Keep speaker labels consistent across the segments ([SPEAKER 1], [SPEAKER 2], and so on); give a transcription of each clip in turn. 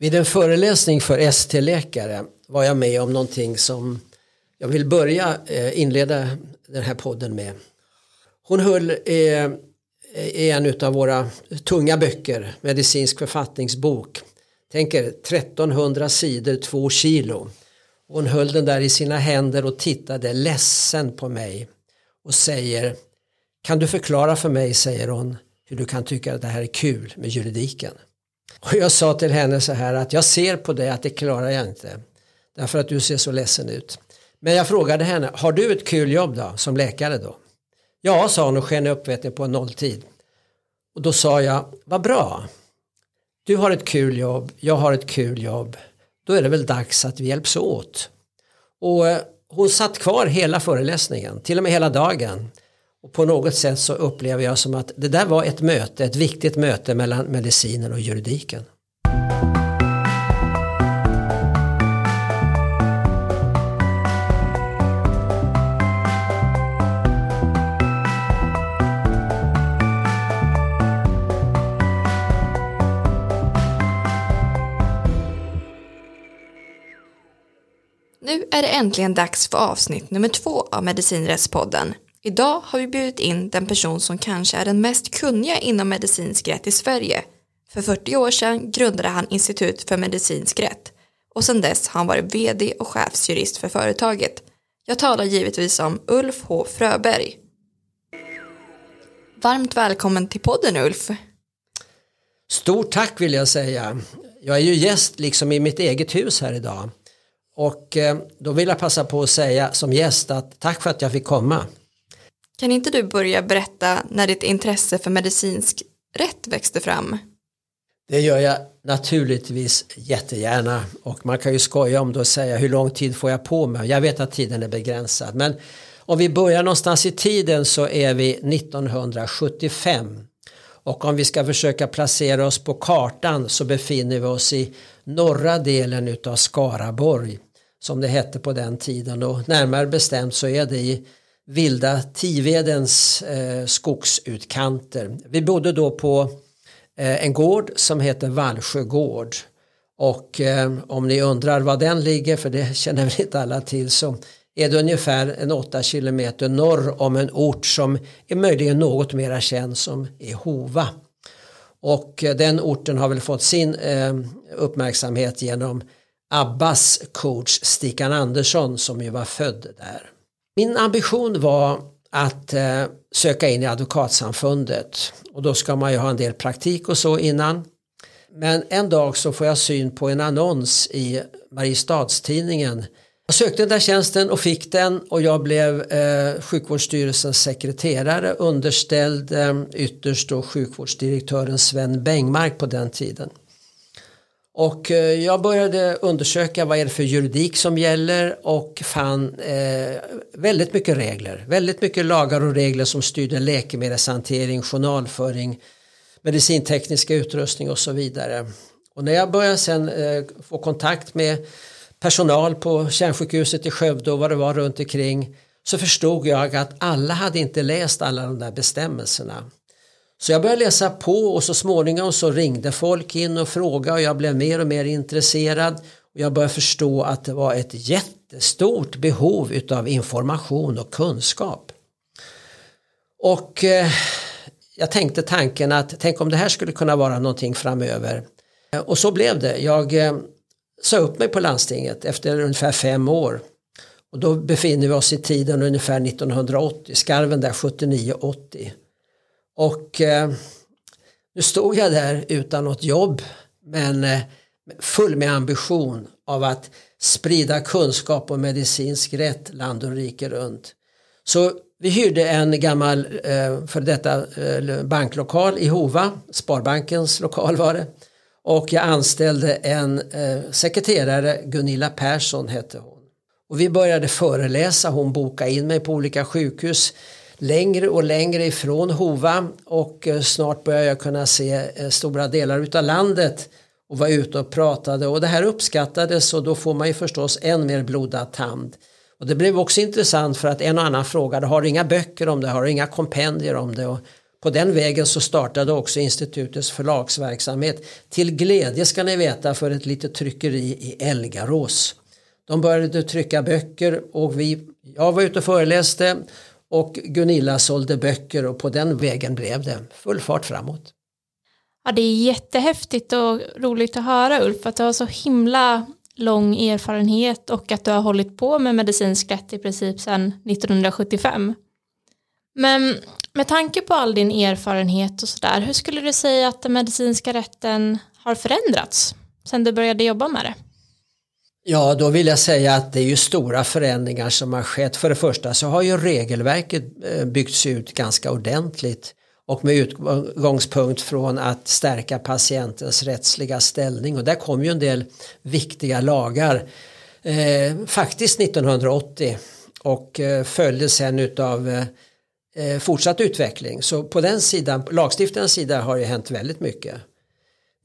[SPEAKER 1] Vid en föreläsning för ST-läkare var jag med om någonting som jag vill börja eh, inleda den här podden med. Hon höll eh, i en av våra tunga böcker, medicinsk författningsbok. Tänker 1300 sidor, två kilo. Hon höll den där i sina händer och tittade ledsen på mig och säger Kan du förklara för mig, säger hon, hur du kan tycka att det här är kul med juridiken? Och jag sa till henne så här att jag ser på dig att det klarar jag inte. Därför att du ser så ledsen ut. Men jag frågade henne, har du ett kul jobb då, som läkare då? Ja, sa hon och sken upp vet ni, på en nolltid. Och då sa jag, vad bra. Du har ett kul jobb, jag har ett kul jobb. Då är det väl dags att vi hjälps åt. Och eh, hon satt kvar hela föreläsningen, till och med hela dagen. Och på något sätt så upplever jag som att det där var ett möte, ett viktigt möte mellan medicinen och juridiken.
[SPEAKER 2] Nu är det äntligen dags för avsnitt nummer två av Medicinrättspodden. Idag har vi bjudit in den person som kanske är den mest kunniga inom medicinsk rätt i Sverige. För 40 år sedan grundade han Institut för medicinsk rätt och sedan dess har han varit vd och chefsjurist för företaget. Jag talar givetvis om Ulf H Fröberg. Varmt välkommen till podden Ulf.
[SPEAKER 1] Stort tack vill jag säga. Jag är ju gäst liksom i mitt eget hus här idag. Och eh, då vill jag passa på att säga som gäst att tack för att jag fick komma.
[SPEAKER 2] Kan inte du börja berätta när ditt intresse för medicinsk rätt växte fram?
[SPEAKER 1] Det gör jag naturligtvis jättegärna och man kan ju skoja om det och säga hur lång tid får jag på mig. Jag vet att tiden är begränsad men om vi börjar någonstans i tiden så är vi 1975 och om vi ska försöka placera oss på kartan så befinner vi oss i norra delen utav Skaraborg som det hette på den tiden och närmare bestämt så är det i vilda Tivedens eh, skogsutkanter. Vi bodde då på eh, en gård som heter Vallsjö gård och eh, om ni undrar var den ligger för det känner väl inte alla till så är det ungefär en 8 kilometer norr om en ort som är möjligen något mera känd som är Hova. Och eh, den orten har väl fått sin eh, uppmärksamhet genom Abbas coach Stickan Andersson som ju var född där. Min ambition var att eh, söka in i advokatsamfundet och då ska man ju ha en del praktik och så innan. Men en dag så får jag syn på en annons i Mariestadstidningen. Jag sökte den där tjänsten och fick den och jag blev eh, sjukvårdsstyrelsens sekreterare underställd eh, ytterst då sjukvårdsdirektören Sven Bengmark på den tiden. Och eh, jag började undersöka vad är det för juridik som gäller och fann eh, väldigt mycket regler. Väldigt mycket lagar och regler som styrde läkemedelshantering, journalföring, medicintekniska utrustning och så vidare. Och när jag började sen eh, få kontakt med personal på kärnsjukhuset i Skövde och vad det var runt omkring så förstod jag att alla hade inte läst alla de där bestämmelserna. Så jag började läsa på och så småningom så ringde folk in och frågade och jag blev mer och mer intresserad. Och jag började förstå att det var ett jättestort behov utav information och kunskap. Och eh, jag tänkte tanken att tänk om det här skulle kunna vara någonting framöver. Eh, och så blev det. Jag eh, sa upp mig på landstinget efter ungefär fem år. Och då befinner vi oss i tiden ungefär 1980, skarven där 79-80. Och eh, nu stod jag där utan något jobb men eh, full med ambition av att sprida kunskap om medicinsk rätt land och rike runt. Så vi hyrde en gammal eh, för detta eh, banklokal i Hova, Sparbankens lokal var det. Och jag anställde en eh, sekreterare, Gunilla Persson hette hon. Och vi började föreläsa, hon bokade in mig på olika sjukhus längre och längre ifrån Hova och eh, snart börjar jag kunna se eh, stora delar utav landet och var ute och pratade och det här uppskattades och då får man ju förstås än mer blodad tand. Och det blev också intressant för att en och annan frågade har du inga böcker om det, har du inga kompendier om det och på den vägen så startade också institutets förlagsverksamhet till glädje ska ni veta för ett litet tryckeri i Elgarås. De började trycka böcker och vi, jag var ute och föreläste och Gunilla sålde böcker och på den vägen blev det full fart framåt.
[SPEAKER 3] Ja, det är jättehäftigt och roligt att höra Ulf att du har så himla lång erfarenhet och att du har hållit på med medicinsk rätt i princip sedan 1975. Men med tanke på all din erfarenhet och sådär, hur skulle du säga att den medicinska rätten har förändrats sedan du började jobba med det?
[SPEAKER 1] Ja, då vill jag säga att det är ju stora förändringar som har skett. För det första så har ju regelverket eh, byggts ut ganska ordentligt och med utgångspunkt från att stärka patientens rättsliga ställning och där kom ju en del viktiga lagar eh, faktiskt 1980 och eh, följdes sen utav eh, eh, fortsatt utveckling. Så på den sidan, lagstiftarens sida har det hänt väldigt mycket.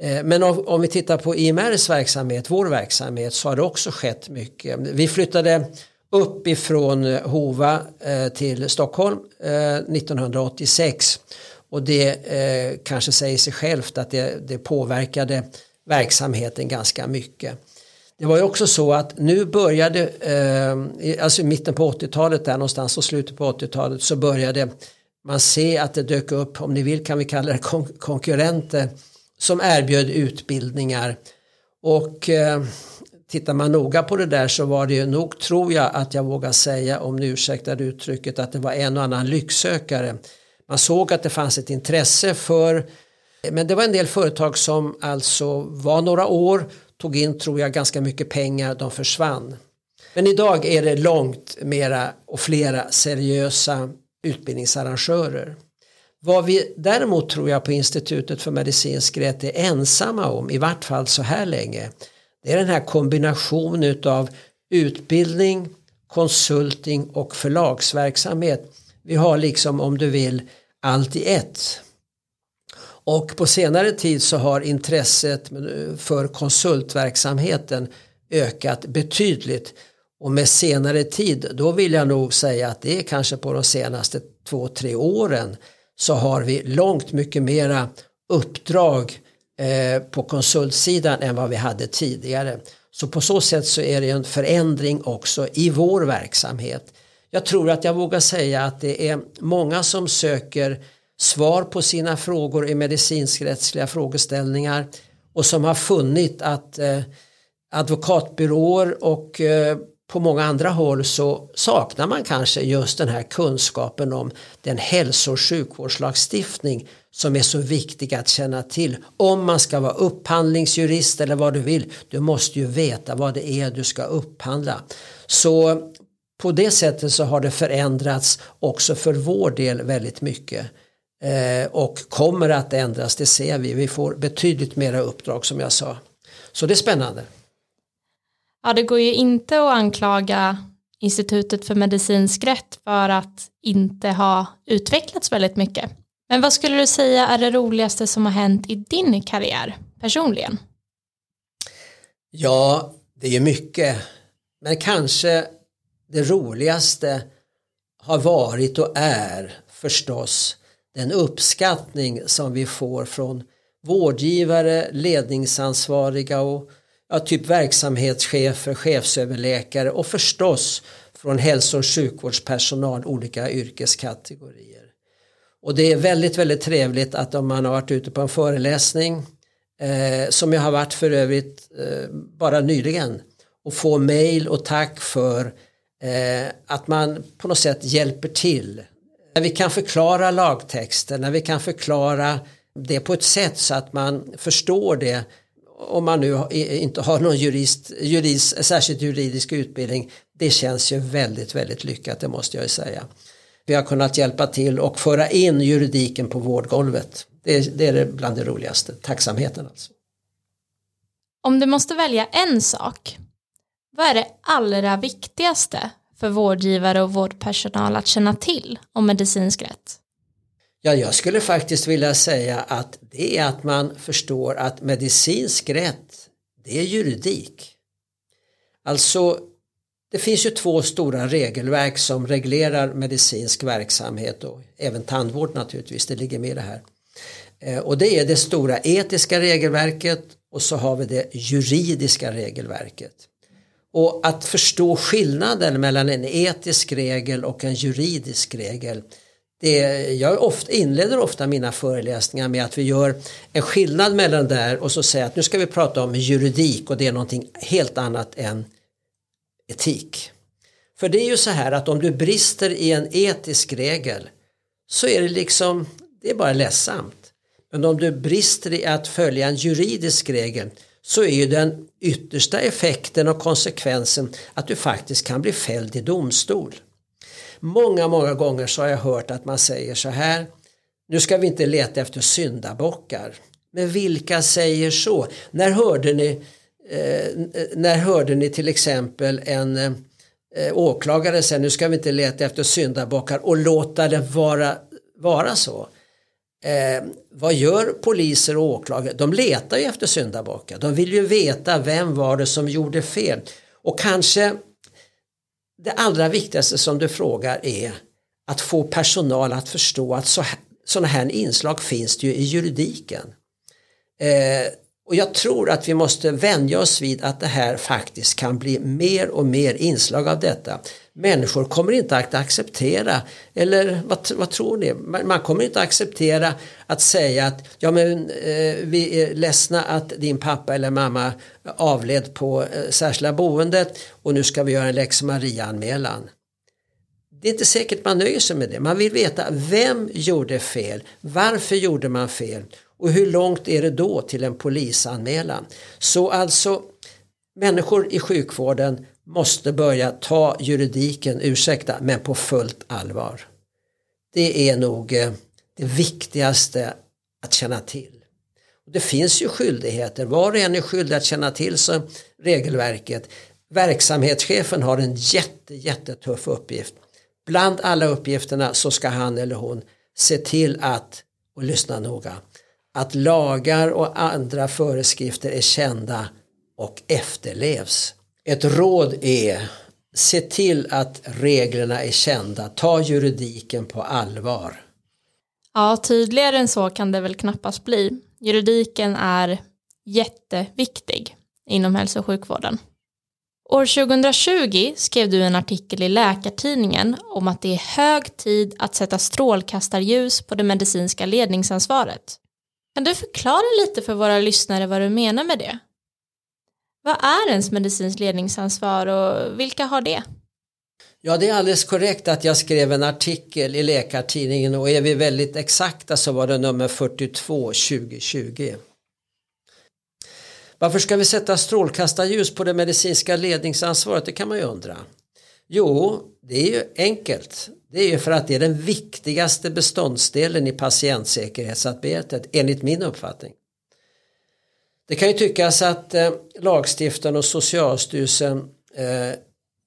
[SPEAKER 1] Eh, men om, vi tittar på IMRs verksamhet, vår verksamhet, så har det också skett mycket. Vi flyttade upp ifrån eh, Hova eh, till Stockholm 1986 och det kanske säger sig självt att det, det påverkade verksamheten ganska mycket. Det var ju också så att nu började, alltså i mitten på 80-talet där någonstans och slutet på 80-talet så började man se att det dök upp, om ni vill kan vi kalla det konkurrenter som erbjöd utbildningar. Och eh, tittar man noga på det där så var det ju nog, tror jag att jag vågar säga, om ni ursäktar uttrycket, att det var en och annan lycksökare man såg att det fanns ett intresse för men det var en del företag som alltså var några år, tog in tror jag ganska mycket pengar, de försvann. Men idag är det långt mera och flera seriösa utbildningsarrangörer. Vad vi däremot tror jag på Institutet för medicinsk rätt är ensamma om, i vart fall så här länge, det är den här kombinationen av utbildning, konsulting och förlagsverksamhet. Vi har liksom om du vill allt i ett. Och på senare tid så har intresset för konsultverksamheten ökat betydligt. Och med senare tid, då vill jag nog säga att det är kanske på de senaste två, tre åren så har vi långt mycket mera uppdrag eh, på konsultsidan än vad vi hade tidigare. Så på så sätt så är det en förändring också i vår verksamhet. Jag tror att jag vågar säga att det är många som söker svar på sina frågor i medicinskrättsliga frågeställningar och som har funnit att eh, advokatbyråer och eh, på många andra håll så saknar man kanske just den här kunskapen om den hälso och sjukvårdslagstiftning som är så viktig att känna till. Om man ska vara upphandlingsjurist eller vad du vill, du måste ju veta vad det är du ska upphandla. Så på det sättet så har det förändrats också för vår del väldigt mycket. Eh, och kommer att ändras, det ser vi. Vi får betydligt mera uppdrag som jag sa. Så det är spännande.
[SPEAKER 3] Ja, det går ju inte att anklaga Institutet för medicinsk rätt för att inte ha utvecklats väldigt mycket. Men vad skulle du säga är det roligaste som har hänt i din karriär personligen?
[SPEAKER 1] Ja, det är mycket. Men kanske det roligaste har varit och är förstås den uppskattning som vi får från vårdgivare, ledningsansvariga och ja, typ verksamhetschefer, chefsöverläkare och förstås från hälso och sjukvårdspersonal, olika yrkeskategorier. Och det är väldigt, väldigt trevligt att om man har varit ute på en föreläsning eh, som jag har varit för övrigt eh, bara nyligen och få mail och tack för eh, att man på något sätt hjälper till. När vi kan förklara lagtexten, när vi kan förklara det på ett sätt så att man förstår det om man nu inte har någon jurist, jurist, särskilt juridisk utbildning. Det känns ju väldigt, väldigt lyckat, det måste jag ju säga. Vi har kunnat hjälpa till och föra in juridiken på vårdgolvet. Det det är bland det roligaste, tacksamheten alltså.
[SPEAKER 3] Om du måste välja en sak, vad är det allra viktigaste för vårdgivare och vårdpersonal att känna till om medicinsk rätt?
[SPEAKER 1] Ja, jag skulle faktiskt vilja säga att det är att man förstår att medicinsk rätt, det är juridik. Alltså, det finns ju två stora regelverk som reglerar medicinsk verksamhet och även tandvård naturligtvis, det ligger med i det här. Eh, och det är det stora etiska regelverket och så har vi det juridiska regelverket. Och att förstå skillnaden mellan en etisk regel och en juridisk regel det, jag ofta, inleder ofta mina föreläsningar med att vi gör en skillnad mellan där och så säger att nu ska vi prata om juridik och det är någonting helt annat än etik. För det är ju så här att om du brister i en etisk regel så är det liksom, det är bara ledsamt. Men om du brister i att följa en juridisk regel så är ju den yttersta effekten och konsekvensen att du faktiskt kan bli fälld i domstol. Många, många gånger så har jag hört att man säger så här nu ska vi inte leta efter syndabockar. Men vilka säger så? När hörde ni, eh, när hörde ni till exempel en eh, åklagare säga nu ska vi inte leta efter syndabockar och låta det vara, vara så? Eh, vad gör poliser och åklagare? De letar ju efter syndabockar. De vill ju veta vem var det som gjorde fel. Och kanske det allra viktigaste som du frågar är att få personal att förstå att sådana här inslag finns det ju i juridiken. Eh, och jag tror att vi måste vänja oss vid att det här faktiskt kan bli mer och mer inslag av detta. Människor kommer inte att acceptera, eller vad, vad tror ni? Man, man, kommer inte att acceptera att säga att ja men eh, vi är ledsna att din pappa eller mamma avled på eh, särskilda boendet och nu ska vi göra en lex Maria-anmälan. Det är inte säkert man nöjer sig med det. Man vill veta vem gjorde fel? Varför gjorde man fel? Och hur långt är det då till en polisanmälan? Så alltså människor i sjukvården måste börja ta juridiken, ursäkta, men på fullt allvar. Det är nog eh, det viktigaste att känna till. Det finns ju skyldigheter, var och en är skyldig att känna till så regelverket. Verksamhetschefen har en jätte, jättetuff uppgift. Bland alla uppgifterna så ska han eller hon se till att, och lyssna noga, att lagar och andra föreskrifter är kända och efterlevs. Ett råd är se till att reglerna är kända, ta juridiken på allvar.
[SPEAKER 3] Ja, tydligare än så kan det väl knappast bli. Juridiken är jätteviktig inom hälso och sjukvården. År 2020 skrev du en artikel i Läkartidningen om att det är hög tid att sätta strålkastarljus på det medicinska ledningsansvaret. Kan du förklara lite för våra lyssnare vad du menar med det? Vad är ens medicinskt ledningsansvar och vilka har det?
[SPEAKER 1] Ja, det är alldeles korrekt att jag skrev en artikel i Läkartidningen och är vi väldigt exakta så var det nummer 42 2020. Varför ska vi sätta strålkastarljus på det medicinska ledningsansvaret? Det kan man ju undra. Jo, det är ju enkelt. Det är ju för att det är den viktigaste beståndsdelen i patientsäkerhetsarbetet enligt min uppfattning. Det kan ju tyckas att eh, lagstiftaren och Socialstyrelsen eh,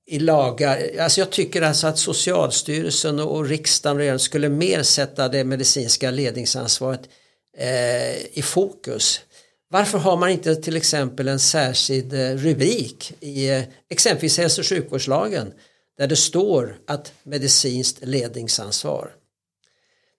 [SPEAKER 1] i lagar, alltså jag tycker alltså att Socialstyrelsen och, och riksdagen skulle mer sätta det medicinska ledningsansvaret eh, i fokus. Varför har man inte till exempel en särskild eh, rubrik i eh, exempelvis hälso och sjukvårdslagen där det står att medicinskt ledningsansvar.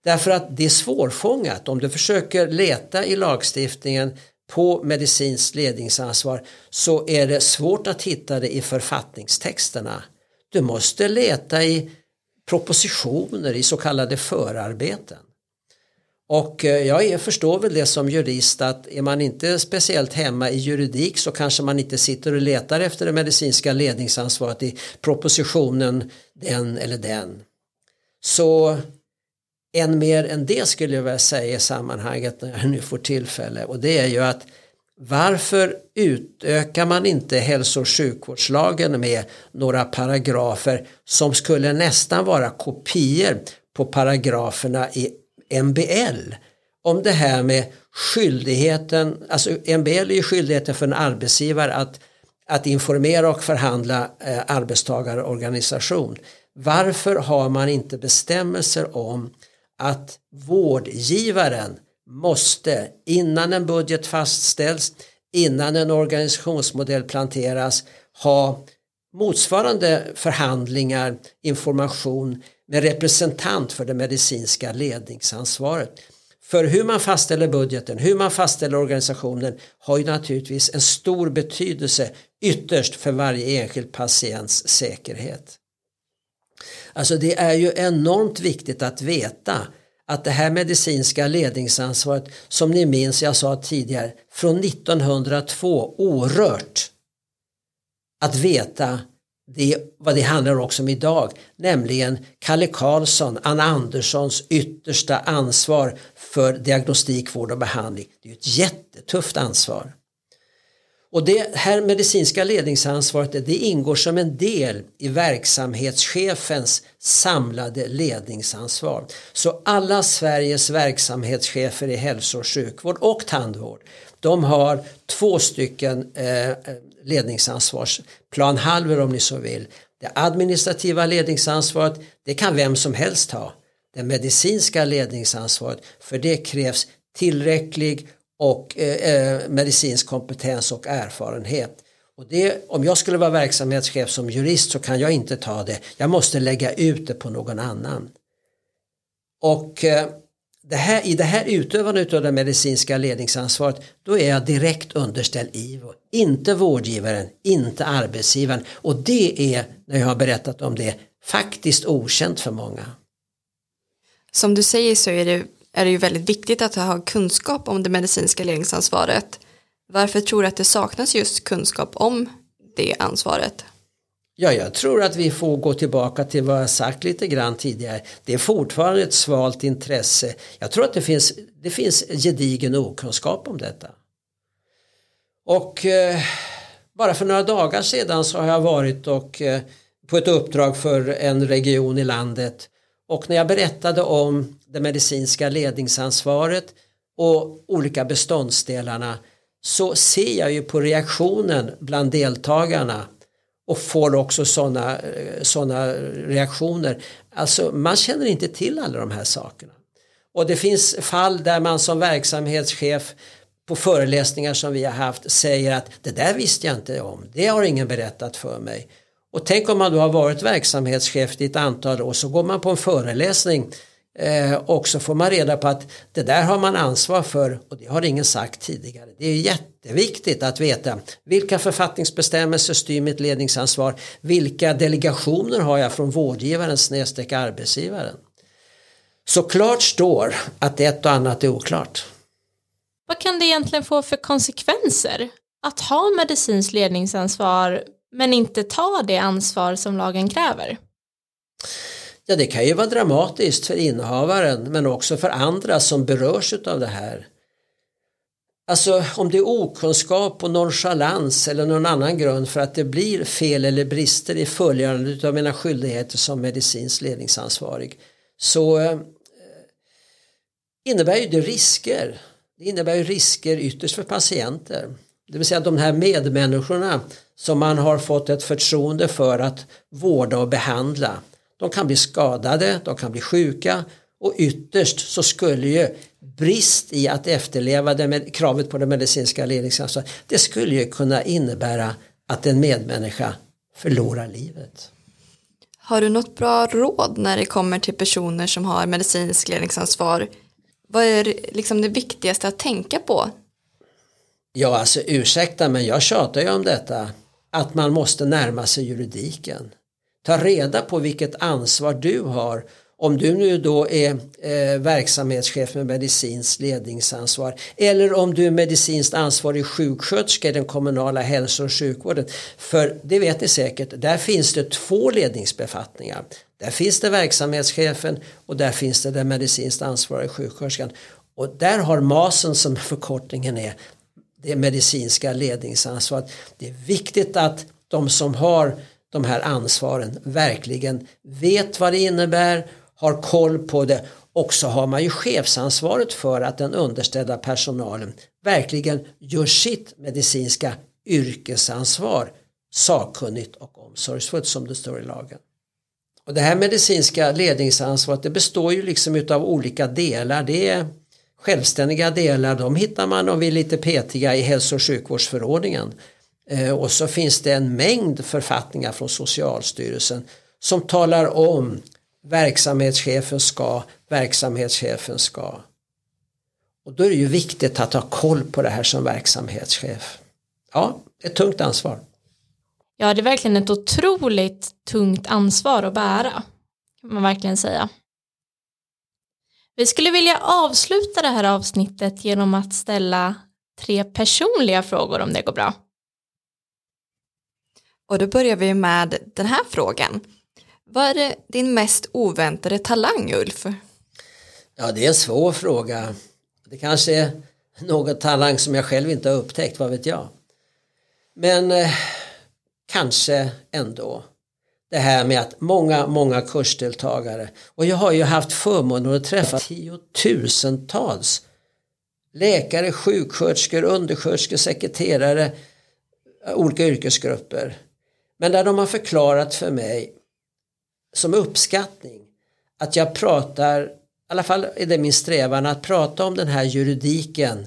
[SPEAKER 1] Därför att det är svårfångat om du försöker leta i lagstiftningen på medicinskt ledningsansvar så är det svårt att hitta det i författningstexterna. Du måste leta i propositioner, i så kallade förarbeten. Och eh, jag förstår väl det som jurist att är man inte speciellt hemma i juridik så kanske man inte sitter och letar efter det medicinska ledningsansvaret i propositionen den eller den. Så än mer än det skulle jag vilja säga i sammanhanget när jag nu får tillfälle och det är ju att varför utökar man inte hälso och sjukvårdslagen med några paragrafer som skulle nästan vara kopior på paragraferna i MBL om det här med skyldigheten, alltså MBL är ju skyldigheten för en arbetsgivare att, att informera och förhandla eh, arbetstagarorganisation. Varför har man inte bestämmelser om att vårdgivaren måste innan en budget fastställs, innan en organisationsmodell planteras ha motsvarande förhandlingar, information med representant för det medicinska ledningsansvaret. För hur man fastställer budgeten, hur man fastställer organisationen har ju naturligtvis en stor betydelse ytterst för varje enskild patients säkerhet. Alltså det är ju enormt viktigt att veta att det här medicinska ledningsansvaret som ni minns jag sa tidigare från 1902 orört att veta det, vad det handlar också om idag, nämligen Kalle Karlsson, Anna Anderssons yttersta ansvar för diagnostik, vård och behandling. Det är ett jättetufft ansvar. Och det här medicinska ledningsansvaret det ingår som en del i verksamhetschefens samlade ledningsansvar. Så alla Sveriges verksamhetschefer i hälso och sjukvård och tandvård de har två stycken eh, ledningsansvarsplanhalvor om ni så vill. Det administrativa ledningsansvaret det kan vem som helst ha. Det medicinska ledningsansvaret för det krävs tillräcklig och eh, eh, medicinsk kompetens och erfarenhet. Och det, om jag skulle vara verksamhetschef som jurist så kan jag inte ta det. Jag måste lägga ut det på någon annan. Och eh, det här, i det här utövandet av det medicinska ledningsansvaret då är jag direkt underställd IVO. Inte vårdgivaren, inte arbetsgivaren. Och det är, när jag har berättat om det, faktiskt okänt för många.
[SPEAKER 2] Som du säger så är det är det ju väldigt viktigt att ha kunskap om det medicinska ledningsansvaret. Varför tror du att det saknas just kunskap om det ansvaret?
[SPEAKER 1] Ja, jag tror att vi får gå tillbaka till vad jag sagt lite grann tidigare. Det är fortfarande ett svalt intresse. Jag tror att det finns, det finns gedigen okunskap om detta. Och eh, bara för några dagar sedan så har jag varit och eh, på ett uppdrag för en region i landet och när jag berättade om det medicinska ledningsansvaret och olika beståndsdelarna så ser jag ju på reaktionen bland deltagarna och får också sådana eh, såna reaktioner. Alltså man känner inte till alla de här sakerna. Och det finns fall där man som verksamhetschef på föreläsningar som vi har haft säger att det där visste jag inte om, det har ingen berättat för mig. Och tänk om man då har varit verksamhetschef i ett antal år så går man på en föreläsning eh, och så får man reda på att det där har man ansvar för och det har ingen sagt tidigare. Det är jätteviktigt att veta vilka författningsbestämmelser styr mitt ledningsansvar, vilka delegationer har jag från vårdgivaren snedstreck arbetsgivaren. Så klart står att ett och annat är oklart.
[SPEAKER 3] Vad kan det egentligen få för konsekvenser att ha medicinskt ledningsansvar men inte ta det ansvar som lagen kräver?
[SPEAKER 1] Ja, det kan ju vara dramatiskt för innehavaren men också för andra som berörs av det här. Alltså om det är okunskap och nonchalans eller någon annan grund för att det blir fel eller brister i fullgörandet av mina skyldigheter som medicinsk ledningsansvarig så eh, innebär ju det risker. Det innebär ju risker ytterst för patienter. Det vill säga de här medmänniskorna som man har fått ett förtroende för att vårda och behandla. De kan bli skadade, de kan bli sjuka och ytterst så skulle ju brist i att efterleva det med, kravet på det medicinska ledningsansvaret det skulle ju kunna innebära att en medmänniska förlorar livet.
[SPEAKER 2] Har du något bra råd när det kommer till personer som har medicinsk ledningsansvar? Vad är liksom det viktigaste att tänka på
[SPEAKER 1] Ja, alltså ursäkta men jag tjatar ju om detta. Att man måste närma sig juridiken. Ta reda på vilket ansvar du har. Om du nu då är eh, verksamhetschef med medicinskt ledningsansvar eller om du är medicinskt ansvarig sjuksköterska i den kommunala hälso och sjukvården. För det vet ni säkert, där finns det två ledningsbefattningar. Där finns det verksamhetschefen och där finns det den medicinskt ansvariga sjuksköterskan. Och där har MASen som förkortningen är, det medicinska ledningsansvaret. Det är viktigt att de som har de här ansvaren verkligen vet vad det innebär, har koll på det och så har man ju chefsansvaret för att den underställda personalen verkligen gör sitt medicinska yrkesansvar sakkunnigt och omsorgsfullt som det står i lagen. Och det här medicinska ledningsansvaret det består ju liksom utav olika delar. Det är självständiga delar, de hittar man om vi är lite petiga i hälso och sjukvårdsförordningen. Eh, och så finns det en mängd författningar från Socialstyrelsen som talar om verksamhetschefen ska, verksamhetschefen ska. Och då är det ju viktigt att ha koll på det här som verksamhetschef. Ja, ett tungt ansvar.
[SPEAKER 3] Ja, det är verkligen ett otroligt tungt ansvar att bära. Kan man verkligen säga. Vi skulle vilja avsluta det här avsnittet genom att ställa tre personliga frågor om det går bra.
[SPEAKER 2] Och då börjar vi med den här frågan. Vad är din mest oväntade talang Ulf?
[SPEAKER 1] Ja det är en svår fråga. Det kanske är någon talang som jag själv inte har upptäckt, vad vet jag. Men eh, kanske ändå det här med att många, många kursdeltagare och jag har ju haft förmånen att träffa tiotusentals läkare, sjuksköterskor, undersköterskor, sekreterare, olika yrkesgrupper. Men där de har förklarat för mig som uppskattning att jag pratar, i alla fall är det min strävan, att prata om den här juridiken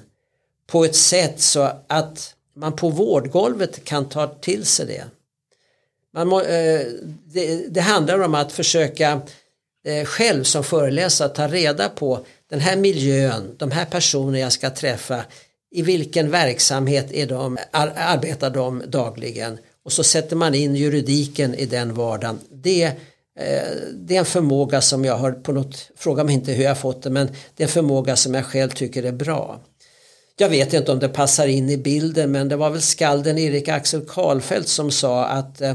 [SPEAKER 1] på ett sätt så att man på vårdgolvet kan ta till sig det. Man må, eh, det, det, handlar om att försöka eh, själv som föreläsare ta reda på den här miljön, de här personer jag ska träffa, i vilken verksamhet är de, ar, arbetar de dagligen och så sätter man in juridiken i den vardagen. Det, eh, det är en förmåga som jag har på något, fråga mig inte hur jag fått det, men det är en förmåga som jag själv tycker är bra. Jag vet inte om det passar in i bilden men det var väl skalden Erik Axel Karlfeldt som sa att eh,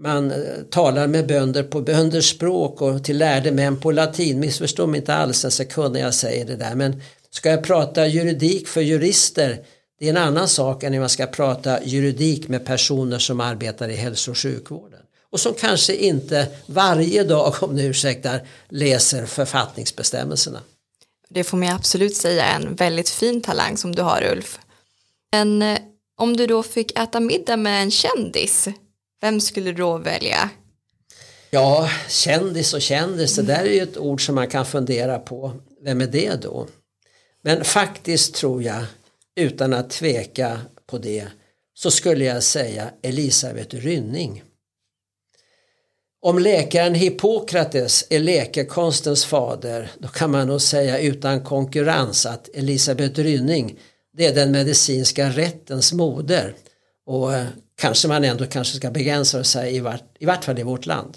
[SPEAKER 1] man eh, talar med bönder på bönders språk och till lärde män på latin. Missförstå mig inte alls en sekund när jag säger det där men ska jag prata juridik för jurister det är en annan sak än när man ska prata juridik med personer som arbetar i hälso och sjukvården och som kanske inte varje dag, om ni ursäktar, läser författningsbestämmelserna.
[SPEAKER 2] Det får man absolut säga är en väldigt fin talang som du har Ulf. Men eh, om du då fick äta middag med en kändis, vem skulle du då välja?
[SPEAKER 1] Ja, kändis och kändis, det där är ju ett ord som man kan fundera på. Vem är det då? Men faktiskt tror jag, utan att tveka på det, så skulle jag säga Elisabet Rynning. Om läkaren Hippokrates är läkekonstens fader då kan man nog säga utan konkurrens att Elisabet Rynning det är den medicinska rättens moder. Och eh, kanske man ändå kanske ska begränsa sig i vart, i vart fall i vårt land.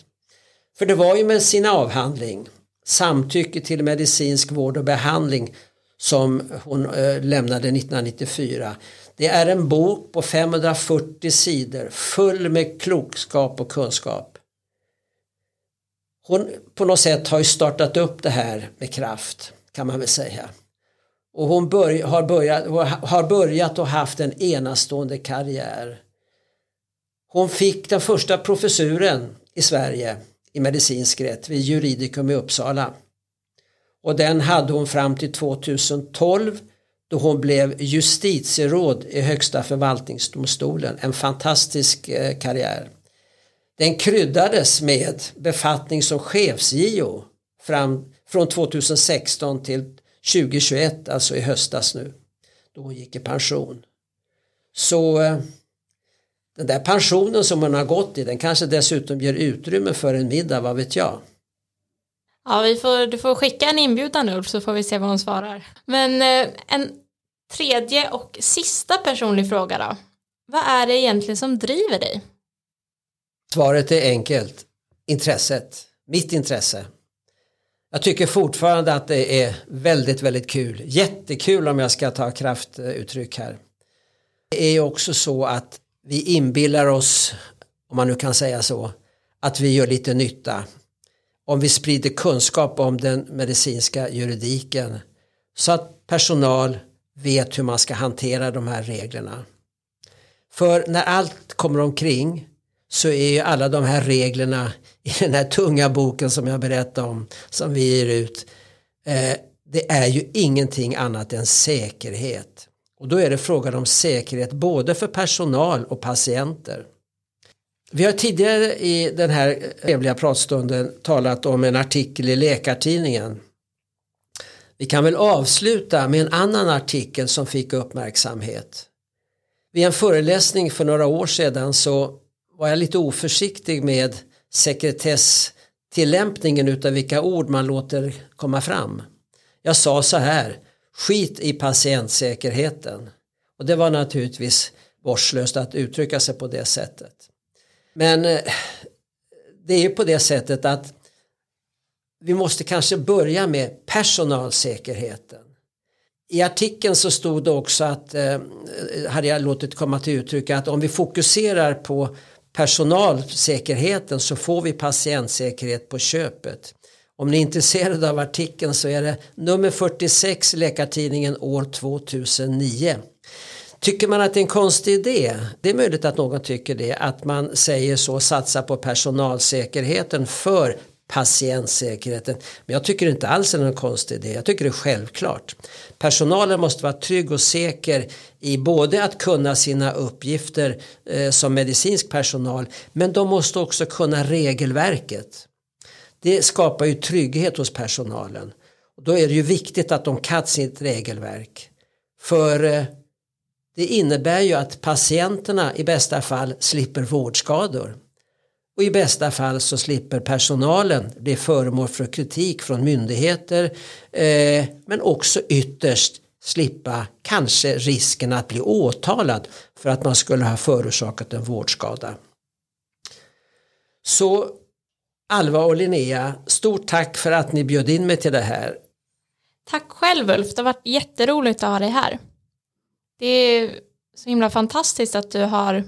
[SPEAKER 1] För det var ju med sin avhandling Samtycke till medicinsk vård och behandling som hon eh, lämnade 1994. Det är en bok på 540 sidor full med klokskap och kunskap hon på något sätt har ju startat upp det här med kraft kan man väl säga. Och hon börj har, börjat, har börjat och haft en enastående karriär. Hon fick den första professuren i Sverige i medicinsk rätt vid Juridicum i Uppsala. Och den hade hon fram till 2012 då hon blev justitieråd i Högsta förvaltningsdomstolen. En fantastisk eh, karriär. Den kryddades med befattning som chefs-JO från 2016 till 2021, alltså i höstas nu, då hon gick i pension. Så eh, den där pensionen som hon har gått i, den kanske dessutom ger utrymme för en middag, vad vet jag.
[SPEAKER 3] Ja, vi får, du får skicka en inbjudan Ulf så får vi se vad hon svarar. Men eh, en tredje och sista personlig fråga då. Vad är det egentligen som driver dig?
[SPEAKER 1] Svaret är enkelt. Intresset. Mitt intresse. Jag tycker fortfarande att det är väldigt, väldigt kul. Jättekul om jag ska ta kraftuttryck här. Det är ju också så att vi inbillar oss, om man nu kan säga så, att vi gör lite nytta. Om vi sprider kunskap om den medicinska juridiken så att personal vet hur man ska hantera de här reglerna. För när allt kommer omkring så är ju alla de här reglerna i den här tunga boken som jag berättade om som vi ger ut eh, det är ju ingenting annat än säkerhet. Och då är det frågan om säkerhet både för personal och patienter. Vi har tidigare i den här trevliga pratstunden talat om en artikel i Läkartidningen. Vi kan väl avsluta med en annan artikel som fick uppmärksamhet. Vid en föreläsning för några år sedan så var jag lite oförsiktig med sekretesstillämpningen utav vilka ord man låter komma fram. Jag sa så här, skit i patientsäkerheten. Och det var naturligtvis vårdslöst att uttrycka sig på det sättet. Men eh, det är ju på det sättet att vi måste kanske börja med personalsäkerheten. I artikeln så stod det också att, eh, hade jag låtit komma till uttryck, att om vi fokuserar på personalsäkerheten så får vi patientsäkerhet på köpet. Om ni är intresserade av artikeln så är det nummer 46 Läkartidningen år 2009. Tycker man att det är en konstig idé? Det är möjligt att någon tycker det. Att man säger så, satsa på personalsäkerheten för patientsäkerheten. Men jag tycker inte alls det är någon konstig idé. Jag tycker det är självklart. Personalen måste vara trygg och säker i både att kunna sina uppgifter eh, som medicinsk personal men de måste också kunna regelverket. Det skapar ju trygghet hos personalen. Och då är det ju viktigt att de kan sitt regelverk. För eh, det innebär ju att patienterna i bästa fall slipper vårdskador. Och i bästa fall så slipper personalen bli föremål för kritik från myndigheter eh, men också ytterst slippa kanske risken att bli åtalad för att man skulle ha förorsakat en vårdskada. Så Alva och Linnea, stort tack för att ni bjöd in mig till det här.
[SPEAKER 3] Tack själv Ulf, det har varit jätteroligt att ha dig här. Det är så himla fantastiskt att du har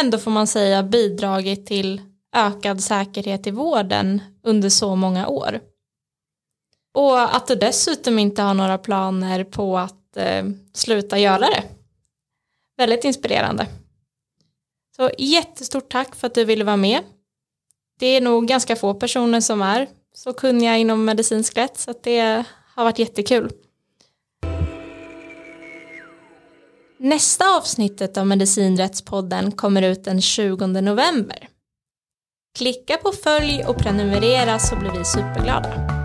[SPEAKER 3] ändå får man säga bidragit till ökad säkerhet i vården under så många år. Och att du dessutom inte har några planer på att eh, sluta göra det. Väldigt inspirerande. Så jättestort tack för att du ville vara med. Det är nog ganska få personer som är så kunniga inom medicinsk rätt så att det har varit jättekul. Nästa avsnittet av Medicinrättspodden kommer ut den 20 november. Klicka på följ och prenumerera så blir vi superglada.